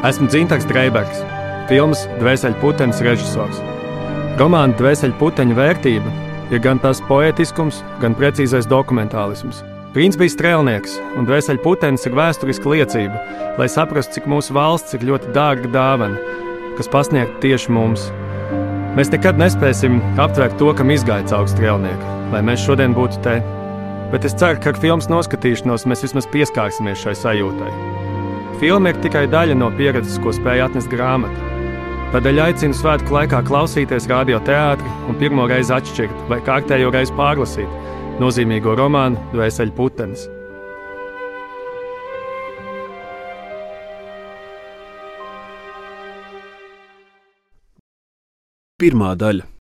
Esmu Dzintars Streibergs, filmas Dvēseļputeņas režisors. Romāna Dvēseļputeņa vērtība ir gan tās poetiskums, gan precīzais dokumentālisms. Princis bija strēlnieks, un dvēseļputenis ir vēsturiska liecība, lai saprastu, cik mūsu valsts ir ļoti dārga dāvana, kas pasniegta tieši mums. Mēs nekad nespēsim aptvert to, kam izgāja cauri strēlnieki, lai mēs šodien būtu te. Bet es ceru, ka ar filmas noskatīšanos mēs vismaz pieskārsimies šai sajūtai. Filma ir tikai daļa no pieredzes, ko spēja atnest grāmata. Tādēļ aicinu svētku laikā klausīties radioteātri un pirmo reizi atšķirt vai kārtējo reizi pārlasīt nozīmīgo romānu Dvēseli putenis. Pirmā daļa.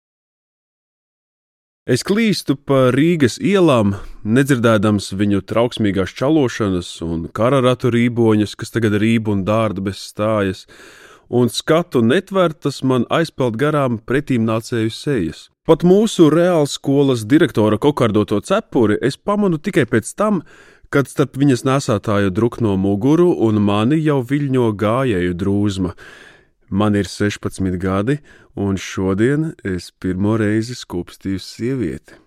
Es klīstu pa Rīgas ielām, nedzirdēdams viņu trauksmīgās čalošanas un kararatu rīboņas, kas tagad rīb un dārda bez stājas, un skatu netvērtas man aizpeld garām pretīm nācēju sejas. Pat mūsu reāls skolas direktora kokardoto cepuri es pamanu tikai pēc tam, kad starp viņas nesātāju drukno muguru un mani jau viļņo gājēju drūzma. Man ir 16 gadi, un šodien es pirmo reizi skūpstīju sievieti.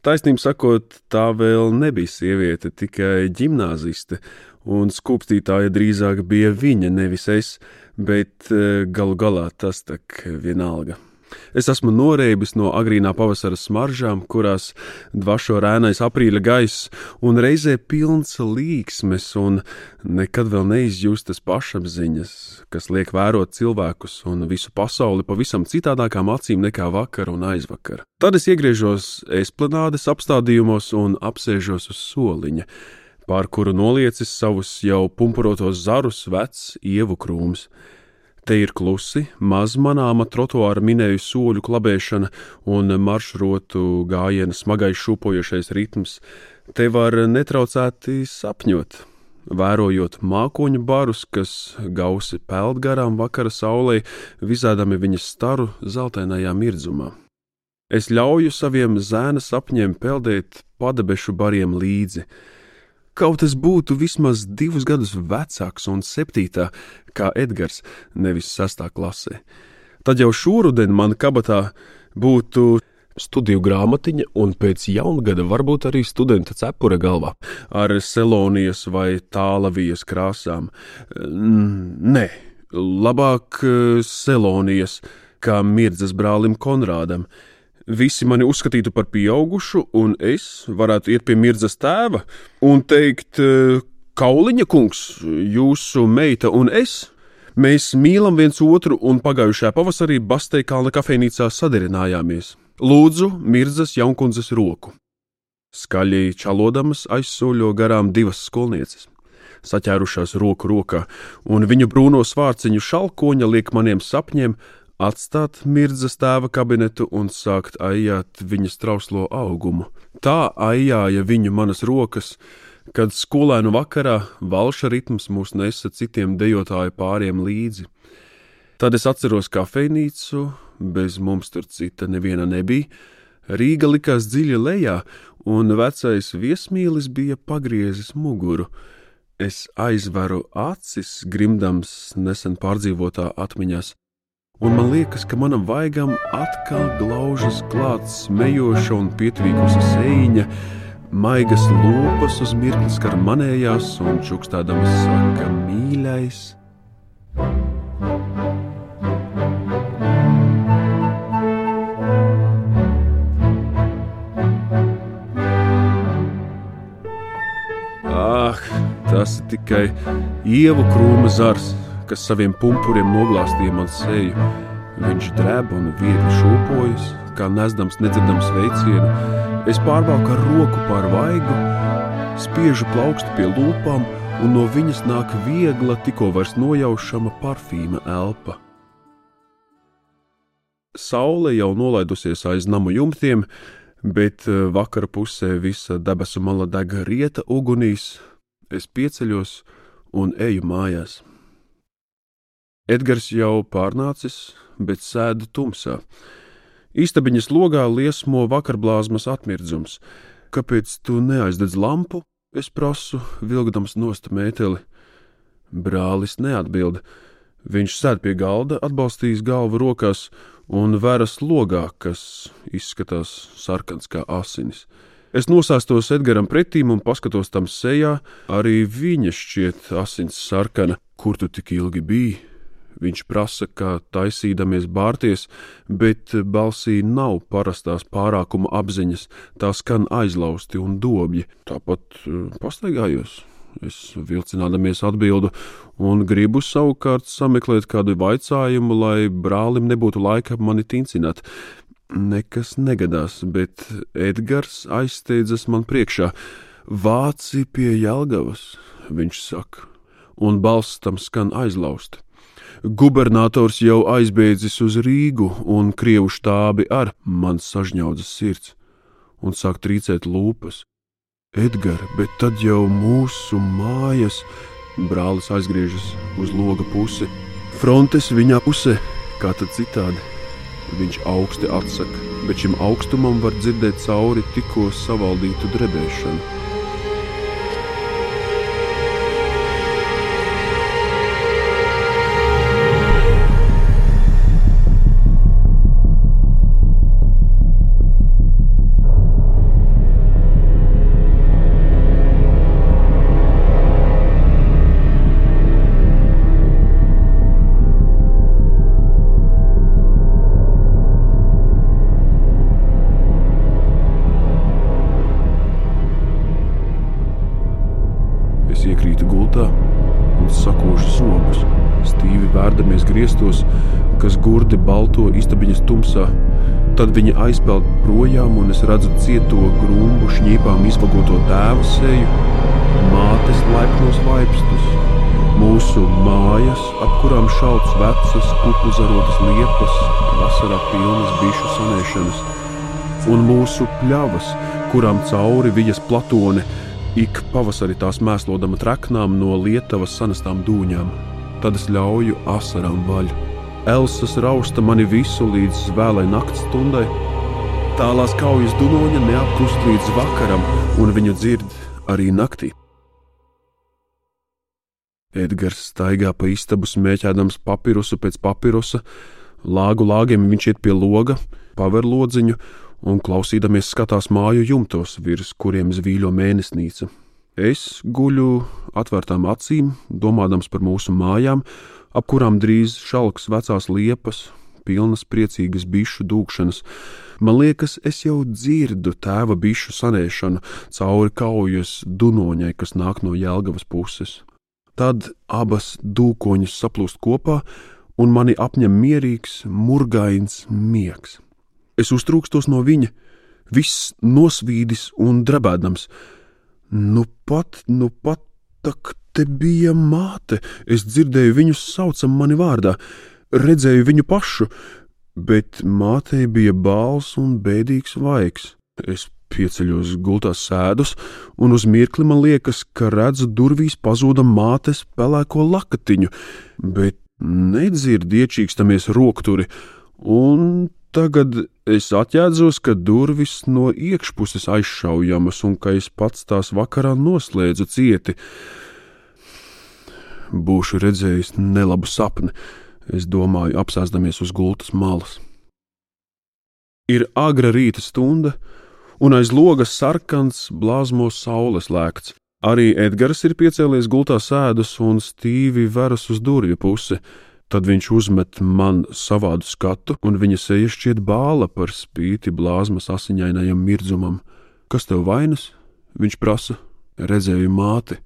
Taisnība sakot, tā vēl nebija sieviete, tikai gimnāziste, un skūpstītāja drīzāk bija viņa, nevis es, bet eh, galu galā tas tak vienalga. Es esmu noreibis no agrīnā pavasara smaržām, kurās dvašo rēnais aprīļa gaiss, un reizē pilns līksmes, un nekad vēl neizjustas pašapziņas, kas liek vērot cilvēkus un visu pasauli pavisam citādākām acīm nekā vakar un aizvakar. Tad es iegriežos esplanādes apstādījumos un apsēžos uz soliņa, pār kuru noliecis savus jau pumpurotos zarus vecs ievu krūms. Te ir klusi, maz manāma trotuāra minēju soļu klabēšana un maršrotu gājiena smagais šūpojošais ritms. Te var netraucēti sapņot, vērojot mākoņu barus, kas gausi peld garām vakara saulē, vizādami viņas staru zeltainajā mirdzumā. Es ļauju saviem zēna sapņiem peldēt padebešu bariem līdzi, Kaut es būtu vismaz divus gadus vecāks un septītā, kā Edgars, nevis sastā klasē. Tad jau šūruden man kabatā būtu studiju grāmatiņa, un pēc jaungada varbūt arī studenta cepura galvā ar selonijas vai tālavijas krāsām. Nē, labāk eh, selonijas, kā mirdzas brālim Konrādam visi mani uzskatītu par pieaugušu, un es varētu iet pie Mirdzas tēva un teikt, e, Kauliņa kungs, jūsu meita un es. Mēs mīlam viens otru, un pagājušajā pavasarī Basteikalna kafejnīcā sadarinājāmies. Lūdzu, Mirdzas jaunkundzes roku. Skaļi čalodamas aizsūļo garām divas skolnieces saķērušās roku rokā, un viņu brūno svārciņu šalkoņa liek maniem sapņiem atstāt mirdzas tēva kabinetu un sākt aijāt viņas trauslo augumu. Tā aijāja viņu manas rokas, kad skolēnu vakarā valša ritms mūs nesa citiem dejotāju pāriem līdzi. Tad es atceros kafejnīcu, bez mums tur cita neviena nebija. Rīga likās dziļi lejā, un vecais viesmīlis bija pagriezis muguru. Es aizveru acis, grimdams nesen pārdzīvotā atmiņās un man liekas, ka manam vaigam atkal glaužas klāts smejoša un pietvīkusi sēņa, maigas lūpas uz mirkli skar manējās un čukstādams saka mīļais. Ah, tas ir tikai ievu krūma zars kas saviem pumpuriem noglāstīja man seju. Viņš drēb un viegli šūpojas, kā nesdams nedzirdams veicienu. Es pārbaudu ar roku pār vaigu, spiežu plaukstu pie lūpām, un no viņas nāk viegla, tikko vairs nojaušama parfīma elpa. Saule jau nolaidusies aiz namu jumtiem, bet eh, vakara pusē visa debesu mala deg rieta ugunīs. Es pieceļos un eju mājās. Edgars jau pārnācis, bet sēda tumsā. Istabiņas logā liesmo vakarblāzmas atmirdzums. Kāpēc tu neaizdedz lampu? Es prasu, vilkdams nost mēteli. Brālis neatbild. Viņš sēž pie galda, atbalstījis galvu rokās un veras logā, kas izskatās sarkans kā asinis. Es nosēstos Edgars pretīm un paskatos tam sejā. Arī viņa šķiet asins sarkana. Kur tu tik ilgi biji? Viņš prasa, kā taisīdamies bārties, bet balsī nav parastās pārākuma apziņas, tā skan aizlausti un dobji. Tāpat eh, pastaigājos. Es vilcinādamies atbildu, un gribu savukārt sameklēt kādu vaicājumu, lai brālim nebūtu laika mani tincināt. Nekas negadās, bet Edgars aizsteidzas man priekšā. Vāci pie Jelgavas, viņš saka, un balss tam skan aizlausti. Gubernators jau aizbēdzis uz Rīgu, un krievu štābi ar man sažņaudzas sirds, un sāk trīcēt lūpas. Edgars, bet tad jau mūsu mājas, brālis aizgriežas uz loga pusi. Frontes viņa pusē, kā tad citādi. Viņš augsti atsaka, bet šim augstumam var dzirdēt cauri tikko savaldītu drebēšanu. Griestos, kas gurdi balto istabiņas tumsā. Tad viņa aizpeld projām, un es redzu cieto grūmu, šņīpām izvagoto tēvu seju, mātes laipnos vaipstus, mūsu mājas, ap kurām šauts vecas, kupu zarotas liepas, vasarā pilnas bišu sanēšanas, un mūsu pļavas, kurām cauri vijas platone, ik pavasarī tās mēslodama treknām no Lietuvas sanestām dūņām tad es ļauju asarām vaļu. Elsas rausta mani visu līdz vēlai nakts stundai. Tālās kaujas dunoņa neapkust līdz vakaram, un viņu dzird arī naktī. Edgars staigā pa istabu, smēķēdams papirusu pēc papirusa, lāgu lāgiem viņš iet pie loga, paver lodziņu un klausīdamies skatās māju jumtos, virs kuriem zvīļo mēnesnīca. Es guļu atvērtām acīm, domādams par mūsu mājām, ap kurām drīz šalks vecās liepas, pilnas priecīgas bišu dūkšanas. Man liekas, es jau dzirdu tēva bišu sanēšanu cauri kaujas dunoņai, kas nāk no Jēlgavas puses. Tad abas dūkoņas saplūst kopā, un mani apņem mierīgs, murgains miegs. Es uztrūkstos no viņa, viss nosvīdis un drebēdams Nu pat, nu pat, tak te bija māte. Es dzirdēju viņu saucam mani vārdā, redzēju viņu pašu, bet mātei bija bāls un bēdīgs vaigs. Es pieceļos gultās sēdus, un uz mirkli man liekas, ka redzu durvīs pazūda mātes pelēko lakatiņu, bet nedzirdu iečīkstamies rokturi, un Tagad es atjēdzos, ka durvis no iekšpuses aizšaujamas un ka es pats tās vakarā noslēdzu cieti. Būšu redzējis nelabu sapni, es domāju, apsēsdamies uz gultas malas. Ir agra rīta stunda, un aiz logas sarkans blāzmos saules lēkts. Arī Edgars ir piecēlies gultā sēdus un stīvi veras uz durvju pusi. Tad viņš uzmet man savādu skatu, un viņa seja šķiet bāla par spīti blāzmas asiņainajam mirdzumam. Kas tev vainas? Viņš prasa. Redzēju māti.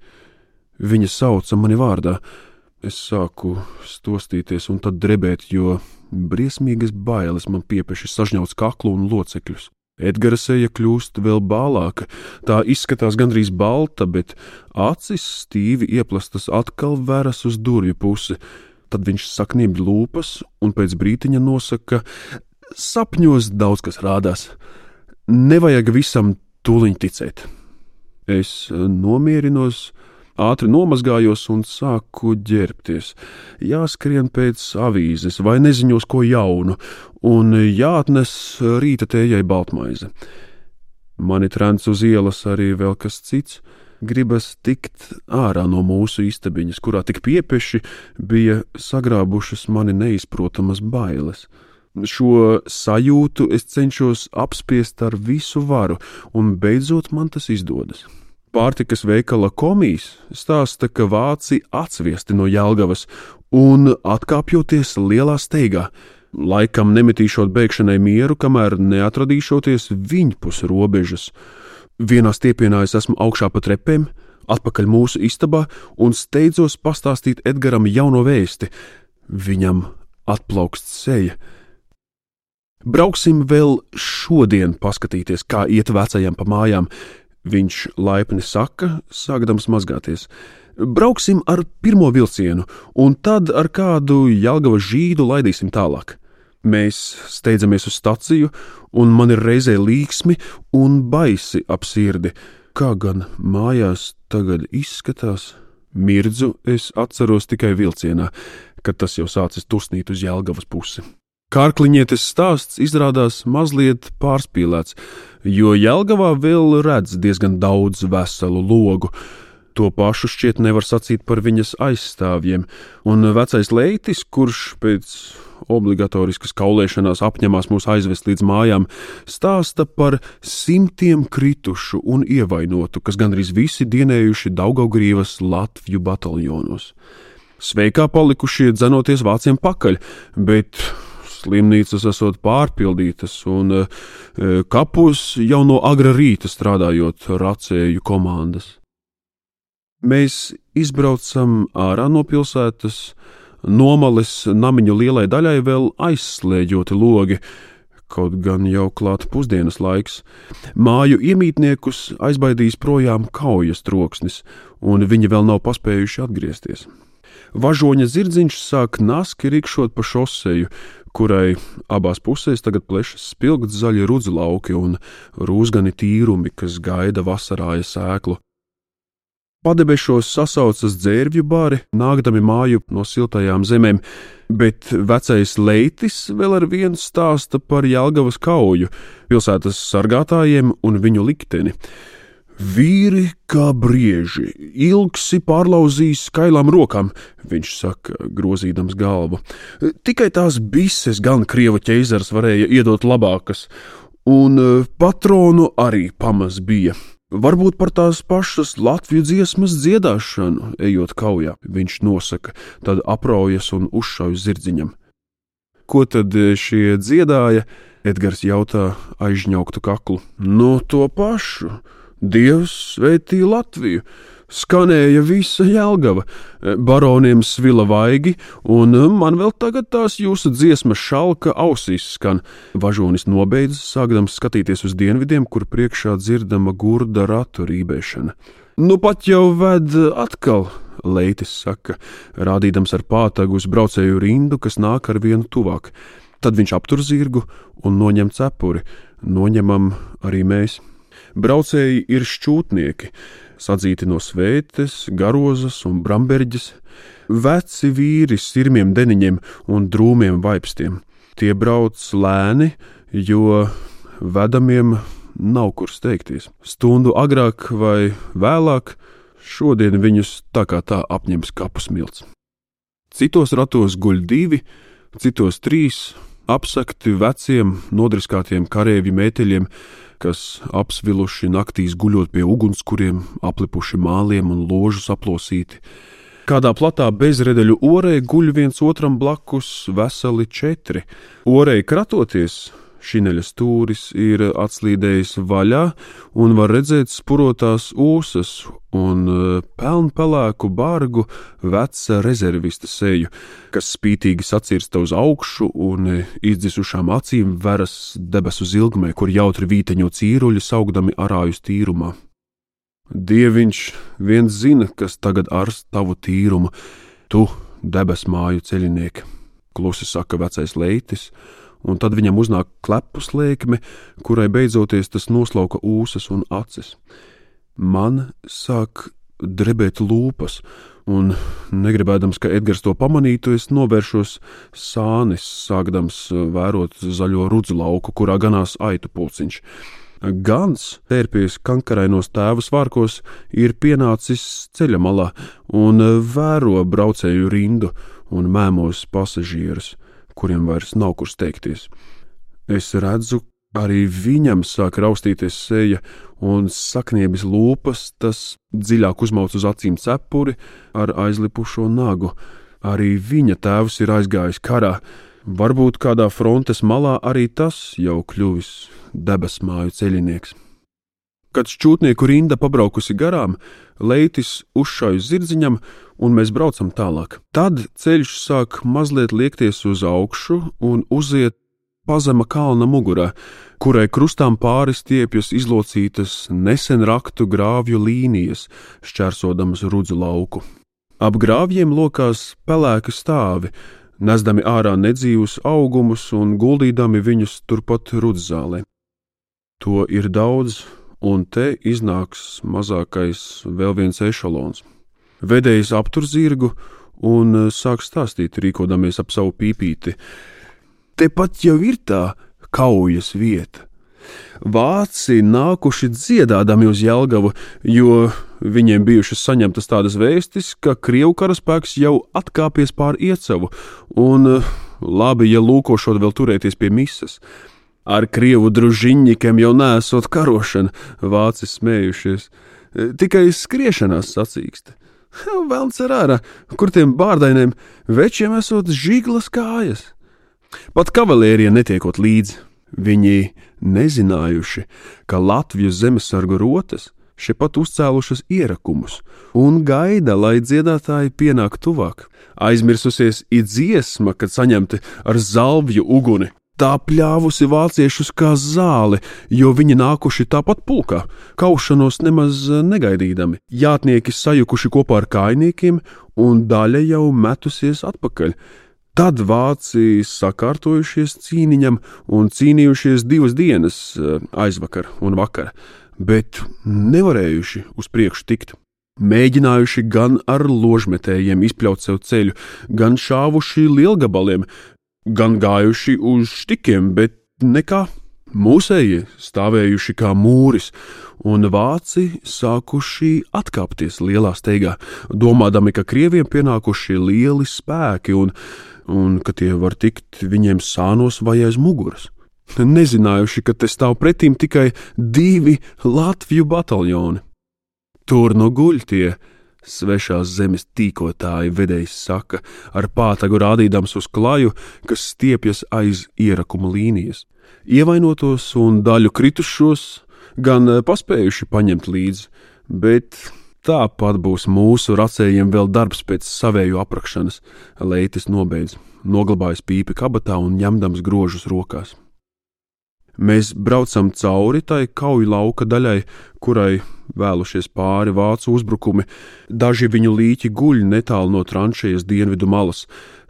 Viņa sauca mani vārdā. Es sāku stostīties un tad drebēt, jo briesmīgas bailes man piepieši sažņauts kaklu un locekļus. Edgara seja kļūst vēl bālāka, tā izskatās gandrīz balta, bet acis stīvi ieplastas atkal veras uz durvju pusi. Tad viņš saknīb lūpas un pēc brītiņa nosaka, ka sapņos daudz kas rādās. Nevajag visam tūliņ ticēt. Es nomierinos, ātri nomazgājos un sāku ģērbties. Jāskrien pēc avīzes vai neziņos ko jaunu, un jāatnes rīta tējai baltmaize. Mani trends uz ielas arī vēl kas cits. Gribas tikt ārā no mūsu istabiņas, kurā tik piepeši bija sagrābušas mani neizprotamas bailes. Šo sajūtu es cenšos apspiest ar visu varu, un beidzot man tas izdodas. Pārtikas veikala komijas stāsta, ka vāci atsviesti no Jālgavas un atkāpjoties lielā steigā, laikam nemetīšot bēgšanai mieru, kamēr neatradīšoties viņpus robežas. Vienā stiepienā es esmu augšā pa trepēm, atpakaļ mūsu istabā un steidzos pastāstīt Edgaram jauno vēsti. Viņam atplaukst seja. Brauksim vēl šodien paskatīties, kā iet vecajam pa mājām, Viņš laipni saka, sākdams mazgāties. Brauksim ar pirmo vilcienu, un tad ar kādu Jālgava žīdu laidīsim tālāk. Mēs steidzamies uz staciju, un man ir reizē līksmi un baisi ap sirdi. Kā gan mājās tagad izskatās? Mirdzu es atceros tikai vilcienā, kad tas jau sācis tusnīt uz Jālgavas pusi. Kārkliņietes stāsts izrādās mazliet pārspīlēts, jo Jelgavā vēl redz diezgan daudz veselu logu. To pašu šķiet nevar sacīt par viņas aizstāvjiem, un vecais leitis, kurš pēc obligatoriskas kaulēšanās apņemās mūs aizvest līdz mājām, stāsta par simtiem kritušu un ievainotu, kas gandrīz visi dienējuši Daugaugrīvas Latviju bataljonos. Sveikā palikušie dzenoties vāciem pakaļ, bet slimnīcas esot pārpildītas, un e, kapos jau no agra rīta strādājot racēju komandas. Mēs izbraucam ārā no pilsētas, nomales namiņu lielai daļai vēl aizslēdzoti logi, kaut gan jau klāta pusdienas laiks. Māju iemītniekus aizbaidīs projām kaujas troksnis, un viņi vēl nav paspējuši atgriezties. Važoņa zirdziņš sāk naski rikšot pa šoseju, kurai abās pusēs tagad plešas spilgti zaļi rudzu lauki un rūsgani tīrumi, kas gaida vasarāja sēklu. Padebešos sasaucas dzērvju bāri, nākdami māju no siltajām zemēm, bet vecais leitis vēl ar vienu stāsta par Jālgavas kauju, pilsētas sargātājiem un viņu likteni. Vīri kā brieži, ilgsi pārlauzīs skailām rokām, viņš saka, grozīdams galvu. Tikai tās bises gan krievu ķeizars varēja iedot labākas, un e, patronu arī pamaz bija. Varbūt par tās pašas latviešu dziesmas dziedāšanu, ejot kaujā, viņš nosaka, tad apraujas un uzšauj zirdziņam. Ko tad šie dziedāja? Edgars jautā aizņauktu kaklu. No to pašu Dievs svētīja Latviju! Skanēja visa jēlgava, baroniem svila vaigi, un man vēl tagad tās jūsu dziesmas šalka ausīs skan. Važonis nobeidz, sākdams skatīties uz dienvidiem, kur priekšā dzirdama gurda ratu rībēšana. Nu pat jau ved atkal, Leitis saka, rādīdams ar pātagu uz braucēju rindu, kas nāk ar vienu tuvāk. Tad viņš aptur zirgu un noņem cepuri. Noņemam arī mēs. Braucēji ir šķūtnieki, sadzīti no svētes, garozas un bramberģes, veci vīri sirmiem deniņiem un drūmiem vaipstiem. Tie brauc lēni, jo vedamiem nav kur steigties. Stundu agrāk vai vēlāk šodien viņus tā kā tā apņems kapu smilts. Citos ratos guļ divi, citos trīs, apsakti veciem, nodriskātiem karavīru mēteļiem, kas apsviluši naktīs guļot pie ugunskuriem, aplipuši māliem un ložus aplosīti. Kādā platā bezredeļu orē guļ viens otram blakus veseli četri. Orei kratoties, Šineļa stūris ir atslīdējis vaļā un var redzēt spurotās ūsas un e, pelnpelēku bargu veca rezervista seju, kas spītīgi sacirsta uz augšu un e, izdzisušām acīm veras debesu zilgmē, kur jautri vīteņo cīruļi saugdami arājus tīrumā. Dieviņš viens zina, kas tagad ars tavu tīrumu, tu debes māju ceļinieki, klusi saka vecais leitis un tad viņam uznāk klepu slēkme, kurai beidzoties tas noslauka ūsas un acis. Man sāk drebēt lūpas, un, negribēdams, ka Edgars to pamanītu, es novēršos sānis, sākdams vērot zaļo rudzu lauku, kurā ganās aitu pulciņš. Gans, tērpies kankarainos tēva svārkos, ir pienācis ceļa malā un vēro braucēju rindu un mēmos pasažierus, kuriem vairs nav kur steigties. Es redzu, arī viņam sāk raustīties seja un sakniebis lūpas, tas dziļāk uzmauc uz acīm cepuri ar aizlipušo nagu. Arī viņa tēvs ir aizgājis karā, Varbūt kādā frontes malā arī tas jau kļuvis debesmāju ceļinieks. Kad šķūtnieku rinda pabraukusi garām, leitis uzšauj zirdziņam, un mēs braucam tālāk. Tad ceļš sāk mazliet liekties uz augšu un uziet pazema kalna mugurā, kurai krustām pāri stiepjas izlocītas nesen raktu grāvju līnijas, šķērsodamas rudzu lauku. Ap grāvjiem lokās pelēki stāvi, nesdami ārā nedzīvus augumus un guldīdami viņus turpat rudzālē. To ir daudz, un te iznāks mazākais vēl viens ešalons. Vedējs aptur zirgu un sāk stāstīt, rīkodamies ap savu pīpīti. Tepat jau ir tā kaujas vieta. Vāci nākuši dziedādami uz Jelgavu, jo viņiem bijušas saņemtas tādas vēstis, ka Krievu karaspēks jau atkāpies pāri Iecevu, un labi, ja lūkošot vēl turēties pie misas. Ar Krievu družiņņikiem jau nesot karošana, vāci smējušies, tikai skriešanās sacīkst. Velns ar ārā, kur tiem bārdainiem večiem esot žiglas kājas. Pat kavalērija netiekot līdzi. Viņi nezinājuši, ka Latvijas zemesargu rotas šepat uzcēlušas ierakumus un gaida, lai dziedātāji pienāk tuvāk. Aizmirsusies ir dziesma, kad saņemti ar zalvju uguni. Tā pļāvusi vāciešus kā zāli, jo viņi nākuši tāpat pulkā, kaušanos nemaz negaidīdami. Jātnieki sajukuši kopā ar kainiekiem, un daļa jau metusies atpakaļ. Tad vāci sakārtojušies cīniņam un cīnījušies divas dienas eh, aizvakar un vakar, bet nevarējuši uz priekšu tikt. Mēģinājuši gan ar ložmetējiem izpļaut sev ceļu, gan šāvuši lielgabaliem, gan gājuši uz štikiem, bet nekā. Mūsēji stāvējuši kā mūris, un vāci sākuši atkāpties lielā steigā, domādami, ka krieviem pienākuši lieli spēki un un ka tie var tikt viņiem sānos vai aiz muguras. Nezinājuši, ka te stāv pretīm tikai divi Latviju bataljoni. Tur no guļ tie svešās zemes tīkotāji, vedējs saka, ar pātagu rādīdams uz klaju, kas stiepjas aiz ierakuma līnijas. Ievainotos un daļu kritušos gan paspējuši paņemt līdzi, bet Tāpat būs mūsu racējiem vēl darbs pēc savēju aprakšanas, Leitis nobeidz, noglabājis pīpi kabatā un ņemdams grožus rokās. Mēs braucam cauri tai kauju lauka daļai, kurai vēlušies pāri vācu uzbrukumi. Daži viņu līķi guļ netālu no tranšējas dienvidu malas,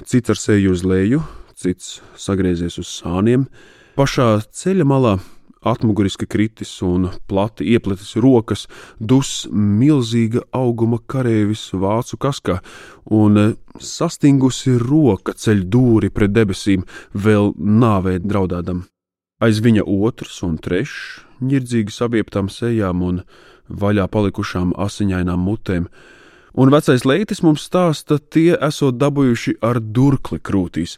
cits ar seju uz leju, cits sagriezies uz sāniem. Pašā ceļa malā atmuguriski kritis un plati iepletis rokas, dus milzīga auguma kareivis vācu kaskā, un sastingusi roka ceļ dūri pret debesīm, vēl nāvē draudādam. Aiz viņa otrs un trešs, ņirdzīgi savieptām sejām un vaļā palikušām asiņainām mutēm, un vecais leitis mums stāsta, tie esot dabūjuši ar durkli krūtīs,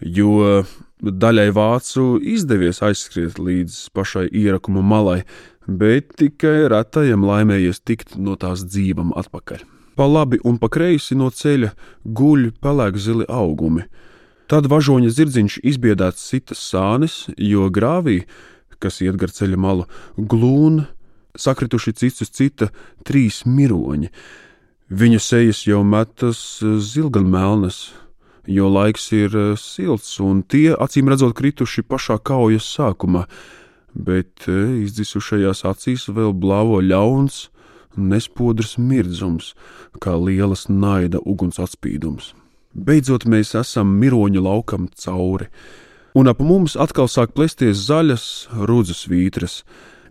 jo Daļai vācu izdevies aizskriet līdz pašai ierakuma malai, bet tikai retajam laimējies tikt no tās dzīvam atpakaļ. Pa labi un pa kreisi no ceļa guļ pelēk zili augumi. Tad važoņa zirdziņš izbiedēts citas sānis, jo grāvī, kas iet gar ceļa malu, glūna, sakrituši cits uz cita trīs miroņi. Viņa sejas jau metas zilganmelnas, jo laiks ir eh, silts, un tie acīm redzot krituši pašā kaujas sākumā, bet eh, izdzisušajās acīs vēl blāvo ļauns, nespodrs mirdzums, kā lielas naida uguns atspīdums. Beidzot, mēs esam miroņu laukam cauri, un ap mums atkal sāk plēsties zaļas, rudzas vītras,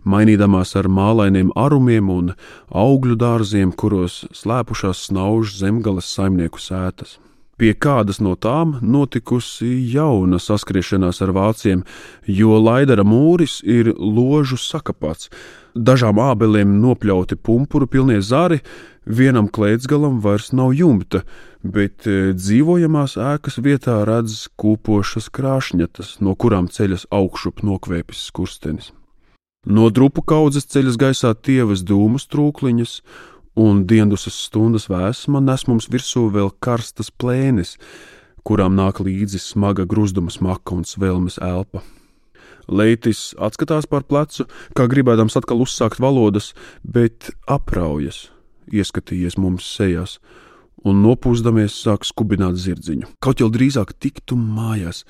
mainīdamās ar mālainiem arumiem un augļu dārziem, kuros slēpušās snauž zemgales saimnieku sētas. Pie kādas no tām notikusi jauna saskriešanās ar vāciem, jo Laidara mūris ir ložu sakapats. Dažām ābelēm nopļauti pumpuru pilnie zari, vienam klētsgalam vairs nav jumta, bet e, dzīvojamās ēkas vietā redz kūpošas krāšņatas, no kurām ceļas augšup nokvēpis skurstenis. No drupu kaudzes ceļas gaisā tievas dūmu strūkliņas, un diendusas stundas vēsma nes mums virsū vēl karstas plēnes, kurām nāk līdzi smaga grūzduma smaka un svelmes elpa. Leitis atskatās pār plecu, kā gribēdams atkal uzsākt valodas, bet apraujas, ieskatījies mums sejās, un nopūsdamies sāk skubināt zirdziņu. Kaut jau drīzāk tiktu mājās.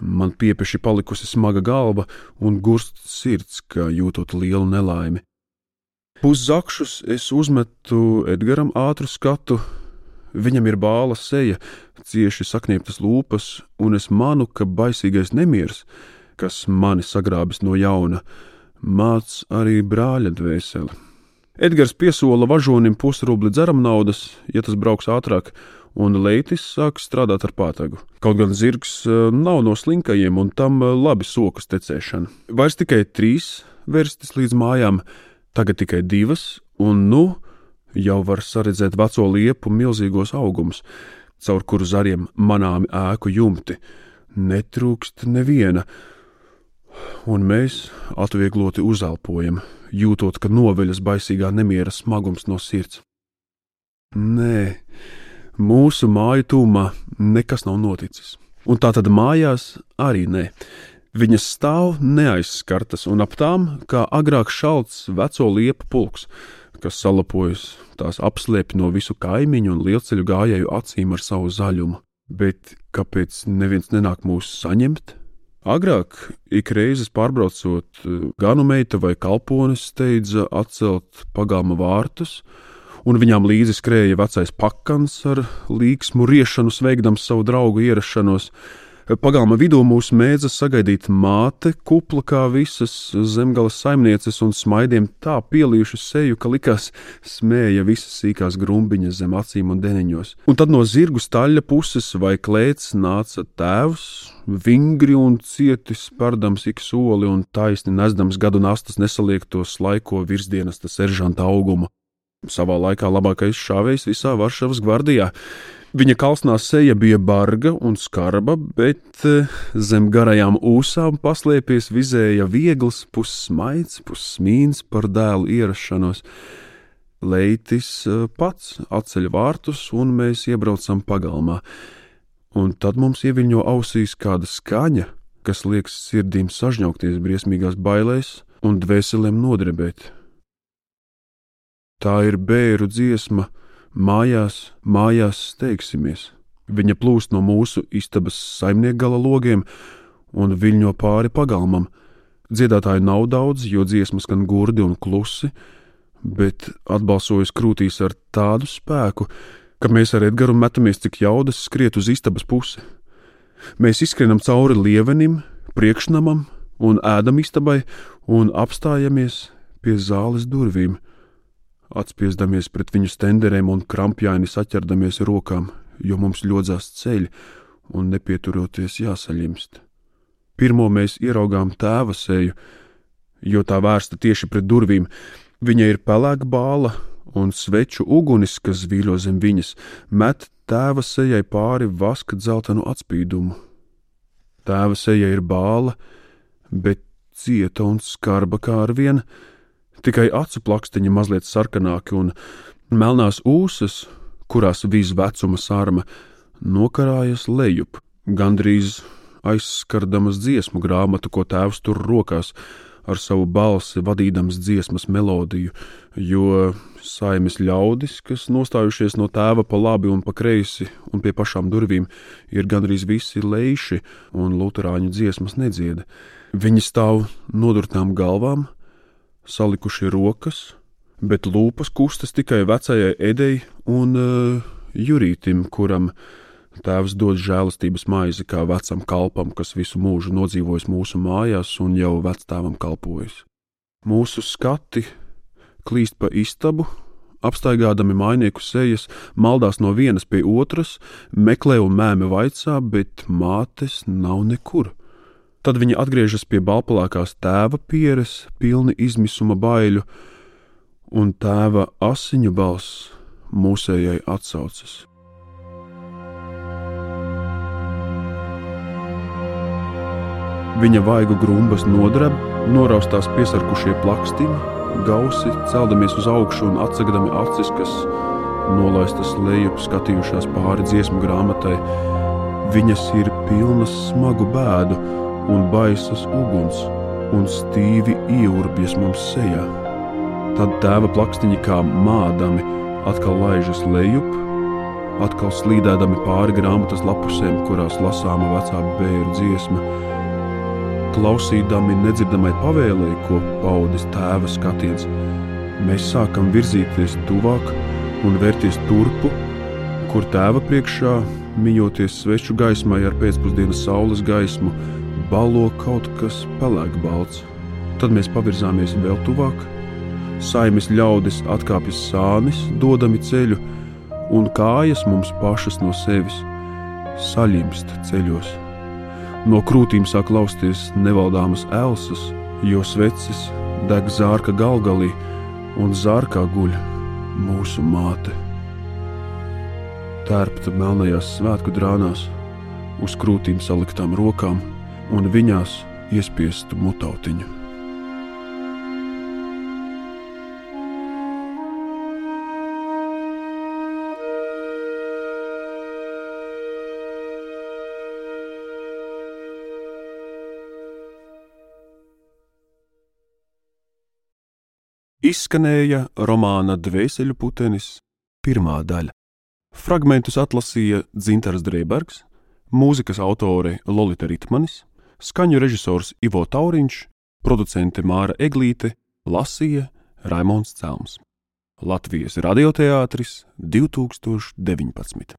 Man piepeši palikusi smaga galva un gurst sirds, kā jūtot lielu nelaimi. Puszakšus es uzmetu Edgaram ātru skatu. Viņam ir bāla seja, cieši saknieptas lūpas, un es manu, ka baisīgais nemieris, kas mani sagrābis no jauna, māc arī brāļa dvēseli. Edgars piesola važonim pusrubli dzeram naudas, ja tas brauks ātrāk, un Leitis sāk strādāt ar pātagu. Kaut gan zirgs eh, nav no slinkajiem, un tam eh, labi sokas tecēšana. Vairs tikai trīs verstis līdz mājām, Tagad tikai divas, un nu jau var saredzēt veco liepu milzīgos augumus, caur kuru zariem manāmi ēku jumti. Netrūkst neviena, un mēs atviegloti uzelpojam, jūtot, ka noveļas baisīgā nemiera smagums no sirds. Nē, mūsu māju tūmā nekas nav noticis, un tā tad mājās arī nē. Viņas stāv neaizskartas un ap tām, kā agrāk šalts veco liepu pulks, kas salapojas, tās apslēpj no visu kaimiņu un lielceļu gājēju acīm ar savu zaļumu. Bet kāpēc neviens nenāk mūs saņemt? Agrāk, ik reizes pārbraucot, ganu meita vai kalponis steidza atcelt pagāma vārtus, un viņām līdzi skrēja vecais pakans ar līksmu riešanu, sveikdams savu draugu ierašanos. Pagalma vidū mūs mēdza sagaidīt māte, kupla kā visas zemgales saimnieces un smaidiem tā pielījuši seju, ka likās smēja visas sīkās grumbiņas zem acīm un deniņos. Un tad no zirgu staļa puses vai klēts nāca tēvs, vingri un cieti spērdams ik soli un taisni nesdams gadu nastas nesaliektos laiko virsdienas seržanta augumu. Savā laikā labākais šāvējs visā Varšavas gvardijā. Viņa kalsnā seja bija barga un skarba, bet eh, zem garajām ūsām paslēpies vizēja viegls, pussmaids, pussmīns par dēlu ierašanos. Leitis eh, pats atceļ vārtus, un mēs iebraucam pagalmā. Un tad mums ieviļņo ausīs kāda skaņa, kas liekas sirdīm sažņaukties briesmīgās bailēs un dvēselēm nodrebēt. Tā ir bēru dziesma, Mājās, mājās steigsimies. Viņa plūst no mūsu istabas saimniekgala logiem un viļņo pāri pagalmam. Dziedātāju nav daudz, jo dziesmas skan gurdi un klusi, bet atbalsojas krūtīs ar tādu spēku, ka mēs ar Edgars metamies cik jaudas skriet uz istabas pusi. Mēs izskrienam cauri lievenim, priekšnamam un ēdam istabai un apstājamies pie zāles durvīm atspiesdamies pret viņu stenderēm un krampjaini saķerdamies rokām, jo mums ļodzās ceļi un nepieturoties jāsaļimst. Pirmo mēs ieraugām tēva seju, jo tā vērsta tieši pret durvīm. Viņa ir pelēka bāla un sveču ugunis, kas vīļo zem viņas, met tēva sejai pāri vaska dzeltenu atspīdumu. Tēva seja ir bāla, bet cieta un skarba kā ar vienu tikai acu plakstiņi mazliet sarkanāki un melnās ūsas, kurās vīz vecuma sārma, nokarājas lejup, gandrīz aizskardamas dziesmu grāmatu, ko tēvs tur rokās, ar savu balsi vadīdams dziesmas melodiju, jo saimes ļaudis, kas nostājušies no tēva pa labi un pa kreisi un pie pašām durvīm, ir gandrīz visi leiši un luterāņu dziesmas nedzieda. Viņi stāv nodurtām galvām, salikuši rokas, bet lūpas kustas tikai vecajai Edei un uh, Jurītim, kuram tēvs dod žēlastības maizi kā vecam kalpam, kas visu mūžu nodzīvojis mūsu mājās un jau vectēvam kalpojis. Mūsu skati klīst pa istabu, apstaigādami mainieku sejas, maldās no vienas pie otras, meklē un mēmē vaicā, bet mātes nav nekur. Tad viņa atgriežas pie balpalākās tēva pieres, pilni izmisuma baiļu, un tēva asiņu balss mūsējai atsaucas. Viņa vaigu grumbas nodreb, noraustās piesarkušie plakstiņi, gausi celdamies uz augšu un atsegdami acis, kas nolaistas lejup, skatījušās pāri dziesmu grāmatai. Viņas ir pilnas smagu bēdu un baisas uguns, un stīvi ieurbjas mums sejā. Tad tēva plakstiņi kā mādami atkal laižas lejup, atkal slīdēdami pāri grāmatas lapusēm, kurās lasāma vecā bērnu dziesma klausīdami nedzirdamai pavēlei, ko paudis tēva skatiens, mēs sākam virzīties tuvāk un vērties turpu, kur tēva priekšā, mijoties sveču gaismai ar pēcpusdienas saules gaismu, balo kaut kas pelēkbalts. Tad mēs pavirzāmies vēl tuvāk, saimes ļaudis atkāpjas sānis, dodami ceļu, un kājas mums pašas no sevis saļimst ceļos. No krūtīm sāk lausties nevaldāmas elpas, jo svecis deg zārka galgalī un zārkā guļ mūsu māte. Tērpta melnajās svētku drānās, uz krūtīm saliktām rokām un viņās iespiestu mutautiņu. Izskanēja romāna Dvēseļu putenis pirmā daļa. Fragmentus atlasīja Dzintars Drēbergs, mūzikas autore Lolita Ritmanis, skaņu režisors Ivo Tauriņš, producente Māra Eglīte, lasīja Raimons Celms. Latvijas radioteātris 2019.